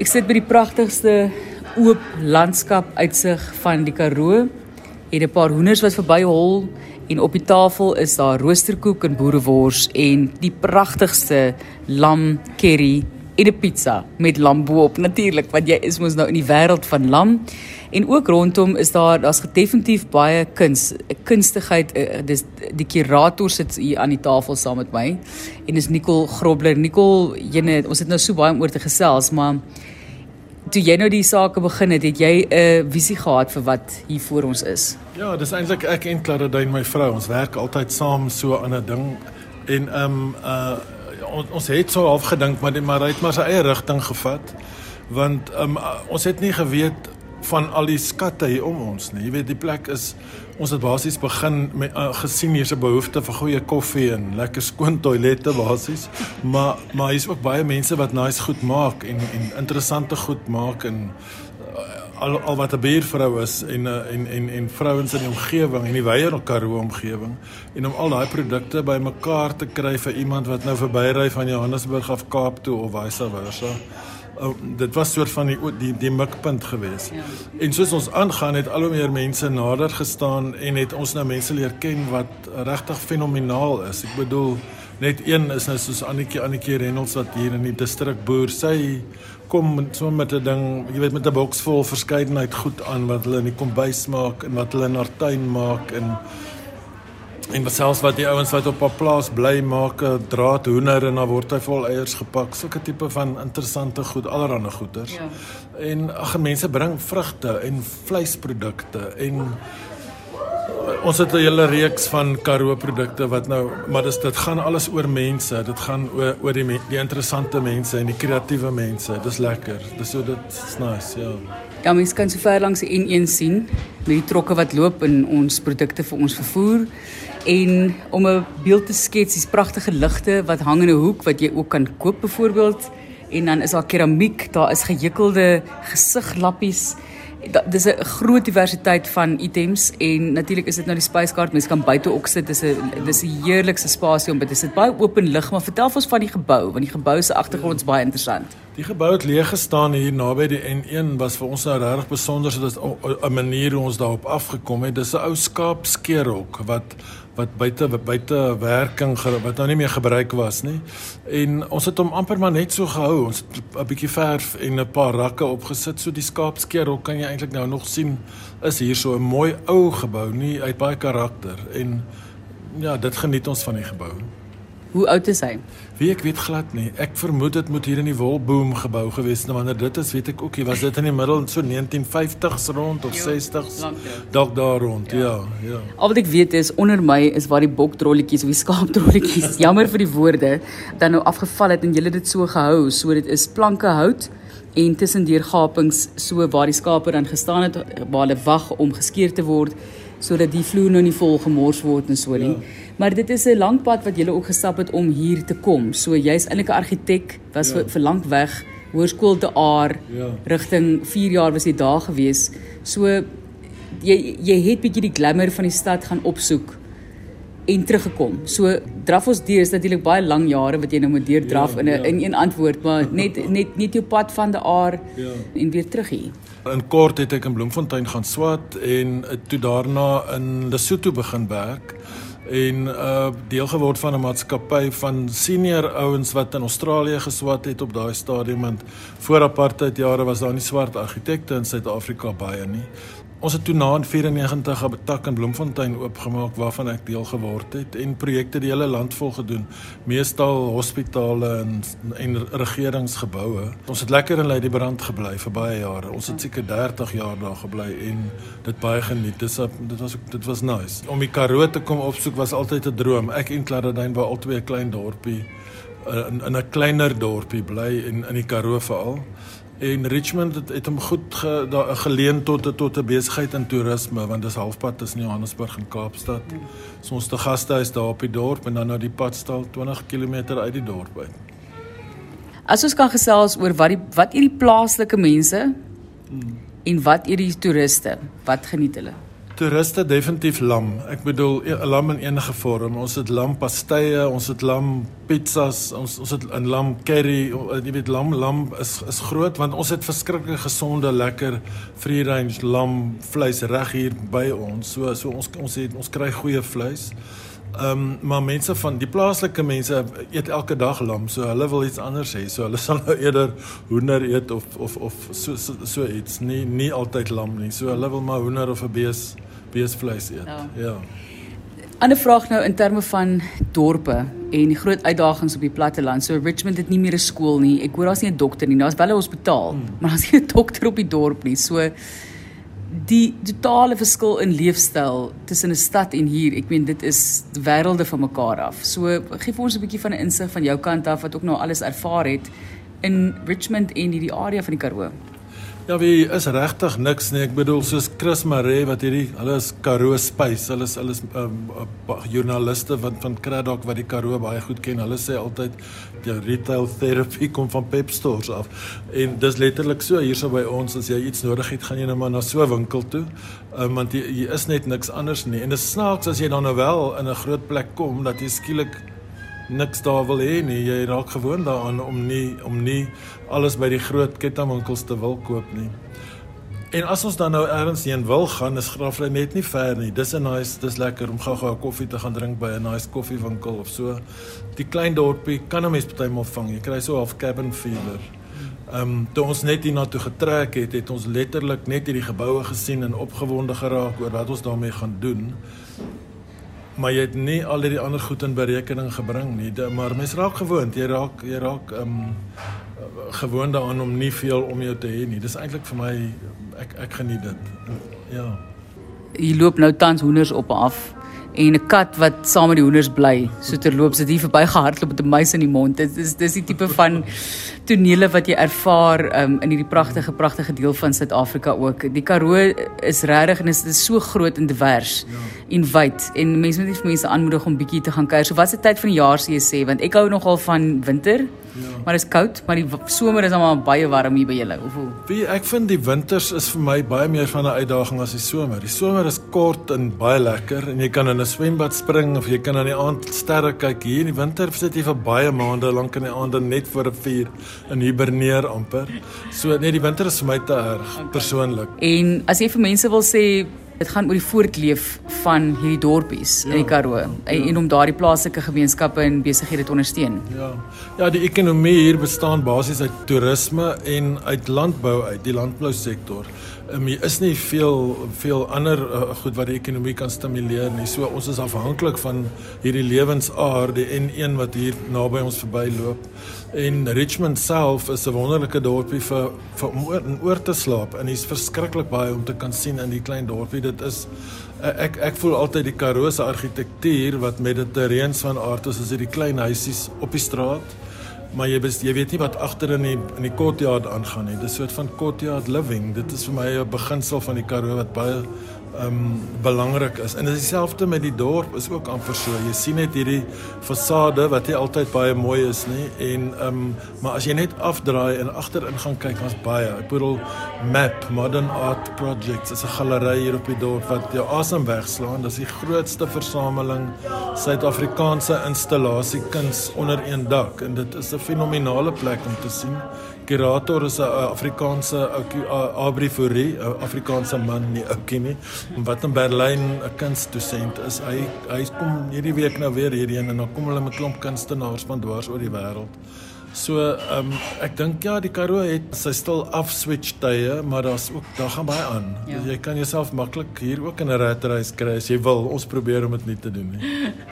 Ek sit by die pragtigste oop landskap uitsig van die Karoo. Het 'n paar hoenders wat verby hol en op die tafel is daar roosterkoek en boerewors en die pragtigste lam curry en 'n pizza met lam boop. Natuurlik want jy is mos nou in die wêreld van lam. En ook rondom is daar daar's definitief baie kuns kunstigheid uh, dis die kurator sit hier aan die tafel saam met my. En dis Nicole Grobler. Nicole jene ons het nou so baie oor te gesels maar toe jy nou die sake begin het het jy 'n visie gehad vir wat hier voor ons is? Ja dis eintlik ek en Claradine my vrou ons werk altyd saam so aan 'n ding. En ehm um, uh ons ons het so half gedink maar die, maar hy het maar sy eie rigting gevat want um, ons het nie geweet van al die skatte hier om ons nie. Jy weet die plek is ons het basies begin met uh, gesien hier's 'n behoefte vir goeie koffie en lekker skoon toilette basies. Maar maar hier's ook baie mense wat nice goed maak en en interessante goed maak en al al wat 'n buurvrou is en eh, en en en vrouens in die omgewing en die wyeer Karoo omgewing en om al daai produkte bymekaar te kry vir iemand wat nou verbyry van Johannesburg af Kaap toe of vice versa. Oh, dit was soort van die die die mikpunt geweest. Ja. En soos ons aangaan het al hoe meer mense nader gestaan en het ons nou mense leer ken wat regtig fenomenaal is. Ek bedoel net een is nou soos Annetjie Annetjie Reynolds wat hier in die distrik boer. Sy kom so met 'n ding, jy weet met 'n boks vol verskeidenheid goed aan wat hulle in die kombuis maak en wat hulle in haar tuin maak en en selfs wat die ouens wat op haar plaas bly maak, draad hoender en dan word hy vol eiers gepak. Sulke tipe van interessante goed, allerlei goeders. Ja. En ag mense bring vrugte en vleisprodukte en ons het 'n hele reeks van Karoo produkte wat nou maar dis dit gaan alles oor mense. Dit gaan oor oor die die interessante mense en die kreatiewe mense. Dis lekker. Dis so dit is nice ja. Ja mense kan so ver langs die N1 sien met die trokke wat loop en ons produkte vir ons vervoer. En om 'n beeld te skets dis pragtige ligte wat hang in 'n hoek wat jy ook kan koop byvoorbeeld en dan is daar keramiek daar is gehekkelde gesigglappies dis 'n groot diversiteit van items en natuurlik is dit nou die spyskaart mense kan buite ook sit. Dis 'n dis 'n heerlikse spasie om dit is dit baie open lig maar vertel ons van die gebou want die gebou se agtergrond is baie interessant die gebou het leeg gestaan hier naby die N1 was vir ons nou regtig besonder so dit 'n manier hoe ons daarop afgekom het dis 'n ou skaapskeerhok wat wat buite buite werking wat nou nie meer gebruik was nie. En ons het hom amper maar net so gehou. Ons het 'n bietjie verf en 'n paar rakke opgesit so die skaapskeerhol kan jy eintlik nou nog sien is hier so 'n mooi ou gebou, nie uit baie karakter en ja, dit geniet ons van die gebou. Hoe oud is hy? Wie ek weet glad nie. Ek vermoed dit moet hier in die Wolboom gebou gewees het, wanneer dit is, weet ek ook nie. Was dit in die middel so 1950s rond of 60s? Dalk daar rond. Ja, ja. ja. Al wat ek weet is onder my is waar die bokdrolletjies of die skaapdrolletjies, jammer vir die woorde, dan nou afgeval het en julle dit so gehou, so dit is planke hout en tussen deur gapings so waar die skape dan gestaan het waar hulle wag om geskeer te word sodat die vloer nou nie vol gemors word en so nie. Ja. Maar dit is 'n lang pad wat jy ook gestap het om hier te kom. So jy's eintlik 'n argitek, was ja. vir, vir lank weg, hoërskool te Aar, ja. rigting 4 jaar was jy daar gewees. So jy jy het bietjie die glamour van die stad gaan opsoek en teruggekom. So draf ons deur is natuurlik baie lang jare wat jy nou moet deurdraf ja, in 'n ja. in een antwoord, maar net net net jou pad van die Aar ja. en weer terug hier. In kort het ek in Bloemfontein gaan swat en toe daarna in Lesotho begin werk en uh deel geword van 'n maatskappy van senior ouens wat in Australië geswat het op daai stadium want voor apartheid jare was daar nie swart argitekte in Suid-Afrika baie nie. Ons het toe na in 94 'n tak in Bloemfontein oopgemaak waarvan ek deel geword het en projekte die hele land vol gedoen, meestal hospitale en en regeringsgeboue. Ons het lekker in Ladybrand gebly vir baie jare. Ons het seker 30 jaar daar gebly en dit baie geniet. Dis dit was dit was nice. Om die Karoo te kom opsoek was altyd 'n droom. Ek en Claradine wou altyd 'n klein dorpie in in 'n kleiner dorpie bly en in die Karoo veral en Richmond het, het hom goed ge, daar geleen tot tot 'n besigheid in toerisme want dis halfpad tussen Johannesburg en Kaapstad. Hmm. So ons te gaste is daar op die dorp en dan nou die padstal 20 km uit die dorp uit. As ons kan gesels oor wat die wat hierdie plaaslike mense hmm. en wat hierdie toeriste, wat geniet hulle? Toeriste definitief lam. Ek bedoel 'n lam in enige vorm. Ons het lam pastye, ons het lam pizzas, ons ons het 'n lam curry. Jy weet lam lam is is groot want ons het verskriklik gesonde, lekker free range lam vleis reg hier by ons. So so ons ons het ons kry goeie vleis. Ehm um, maar mense van die plaaslike mense eet elke dag lam, so hulle wil iets anders hê. So hulle sal nou eerder hoender eet of of of so so, so iets, nie nie altyd lam nie. So hulle wil maar hoender of 'n bees beesvleis eet. Ja. ja. Ander vraag nou in terme van dorpe en die groot uitdagings op die platteland. So Richmond het nie meer 'n skool nie. Ek hoor daar's nie 'n dokter nie. Daar's wel 'n hospitaal, hmm. maar daar's nie 'n dokter op die dorp nie. So die totale verskil in leefstyl tussen 'n stad en hier, ek meen dit is wêrelde van mekaar af. So gee vir ons 'n bietjie van 'n insig van jou kant af wat ook nou alles ervaar het in Richmond en hierdie area van die Karoo. Ja, wie is regtig niks nie. Ek bedoel soos Chris Maree wat hierdie hulle is Karoo Spice. Hulle is hulle is um, joernaliste wat van Kraddock wat die Karoo baie goed ken. Hulle sê altyd die retail therapy kom van Pep stores af. En dis letterlik so hierso by ons as jy iets nodig het, gaan jy nou maar na so 'n winkel toe. Um, want hier is net niks anders nie. En dit snaaks as jy dan nou wel in 'n groot plek kom dat jy skielik niks daar wil hê nie. Jy raak gewoond daaraan om nie om nie alles by die groot kettingwinkels te wil koop nie. En as ons dan nou ergens heen wil gaan, is Graafly net nie ver nie. Dis 'n nice, dis lekker om gou-gou 'n koffie te gaan drink by 'n nice koffiewinkel of so. Die klein dorpie kan 'n mens partymal vang. Jy kry so half cabin fever. Ehm um, toe ons net hier na toe getrek het, het ons letterlik net hierdie geboue gesien en opgewonde geraak oor wat ons daarmee gaan doen maar jy het nie al die ander goed in berekening gebring nie. De, maar mens raak gewoond. Jy raak jy raak ehm um, gewoond daaraan om nie veel om jou te hê nie. Dis eintlik vir my ek ek geniet dit. Ja. Jy loop nou tans hoenders op af en 'n kat wat saam met die hoenders bly. So terloops het hy verby gehardloop met 'n muis in die mond. Dit is dis die tipe van tonele wat jy ervaar um, in hierdie pragtige pragtige deel van Suid-Afrika ook. Die Karoo is regtig en dit is so groot en divers ja. en wyd en mense moet net vir mense aanmoedig om bietjie te gaan kuier. So wat se tyd van die jaar sê jy sê want ek hou nogal van winter. Ja. Maar dit is koud, maar die somer is almal baie warm hier by julle. Of hoe? Wie ek vind die winters is vir my baie meer van 'n uitdaging as die somer. Die somer is kort en baie lekker en jy kan in 'n swembad spring of jy kan aan die aand sterre kyk. Hier in die winter sit jy vir baie maande lank in die aande net voor 'n vuur in hiberneer amper. So nee, die winter is vir my te erg okay. persoonlik. En as jy vir mense wil sê dit gaan oor die voortleef van hierdie dorpies ja, in die Karoo ja. en om daardie plaaslike gemeenskappe en besighede te ondersteun. Ja. Ja, die ekonomie hier bestaan basies uit toerisme en uit landbou uit die landbousektor. Um, hier is nie veel veel ander uh, goed wat die ekonomie kan stimuleer nie. So ons is afhanklik van hierdie lewensaard, die N1 wat hier naby ons verbyloop. En Richmond self is 'n wonderlike dorpie vir vir om oor, oor te slaap en hier's verskriklik baie om te kan sien in die klein dorpie. Dit is ek ek voel altyd die Karoo se argitektuur wat mediterreens van aard is, is hierdie klein huisies op die straat maar jy bes, jy weet nie wat agter in die in die courtyard aangaan nie. Dis 'n soort van courtyard living. Dit is vir my 'n beginsel van die Karoo wat baie um belangrik is. En dit is dieselfde met die dorp is ook amper so. Jy sien net hierdie fasade wat nie altyd baie mooi is nie en um maar as jy net afdraai en agterin gaan kyk, was baie. Ek bedoel Map Modern Art Projects is 'n galery hier op die dorp wat jou asem wegslaan. Dis die grootste versameling Suid-Afrikaanse installasiekuns onder een dak en dit is 'n fenominale plek om te sien kurator is 'n Afrikaanse Abri Fourie, 'n Afrikaanse man nie oukie nie, wat in Berlyn 'n kunstdosent is. Hy hy kom hierdie week nou weer hierheen en dan kom hulle met klomp kunstenaars van dwars oor die wêreld. So, ehm um, ek dink ja, die Karoo het sy stil afswitch tye, maar daar's ook daar gaan baie aan. Ja. Jy kan jouself maklik hier ook in 'n rat race kry as jy wil. Ons probeer om dit nie te doen nie.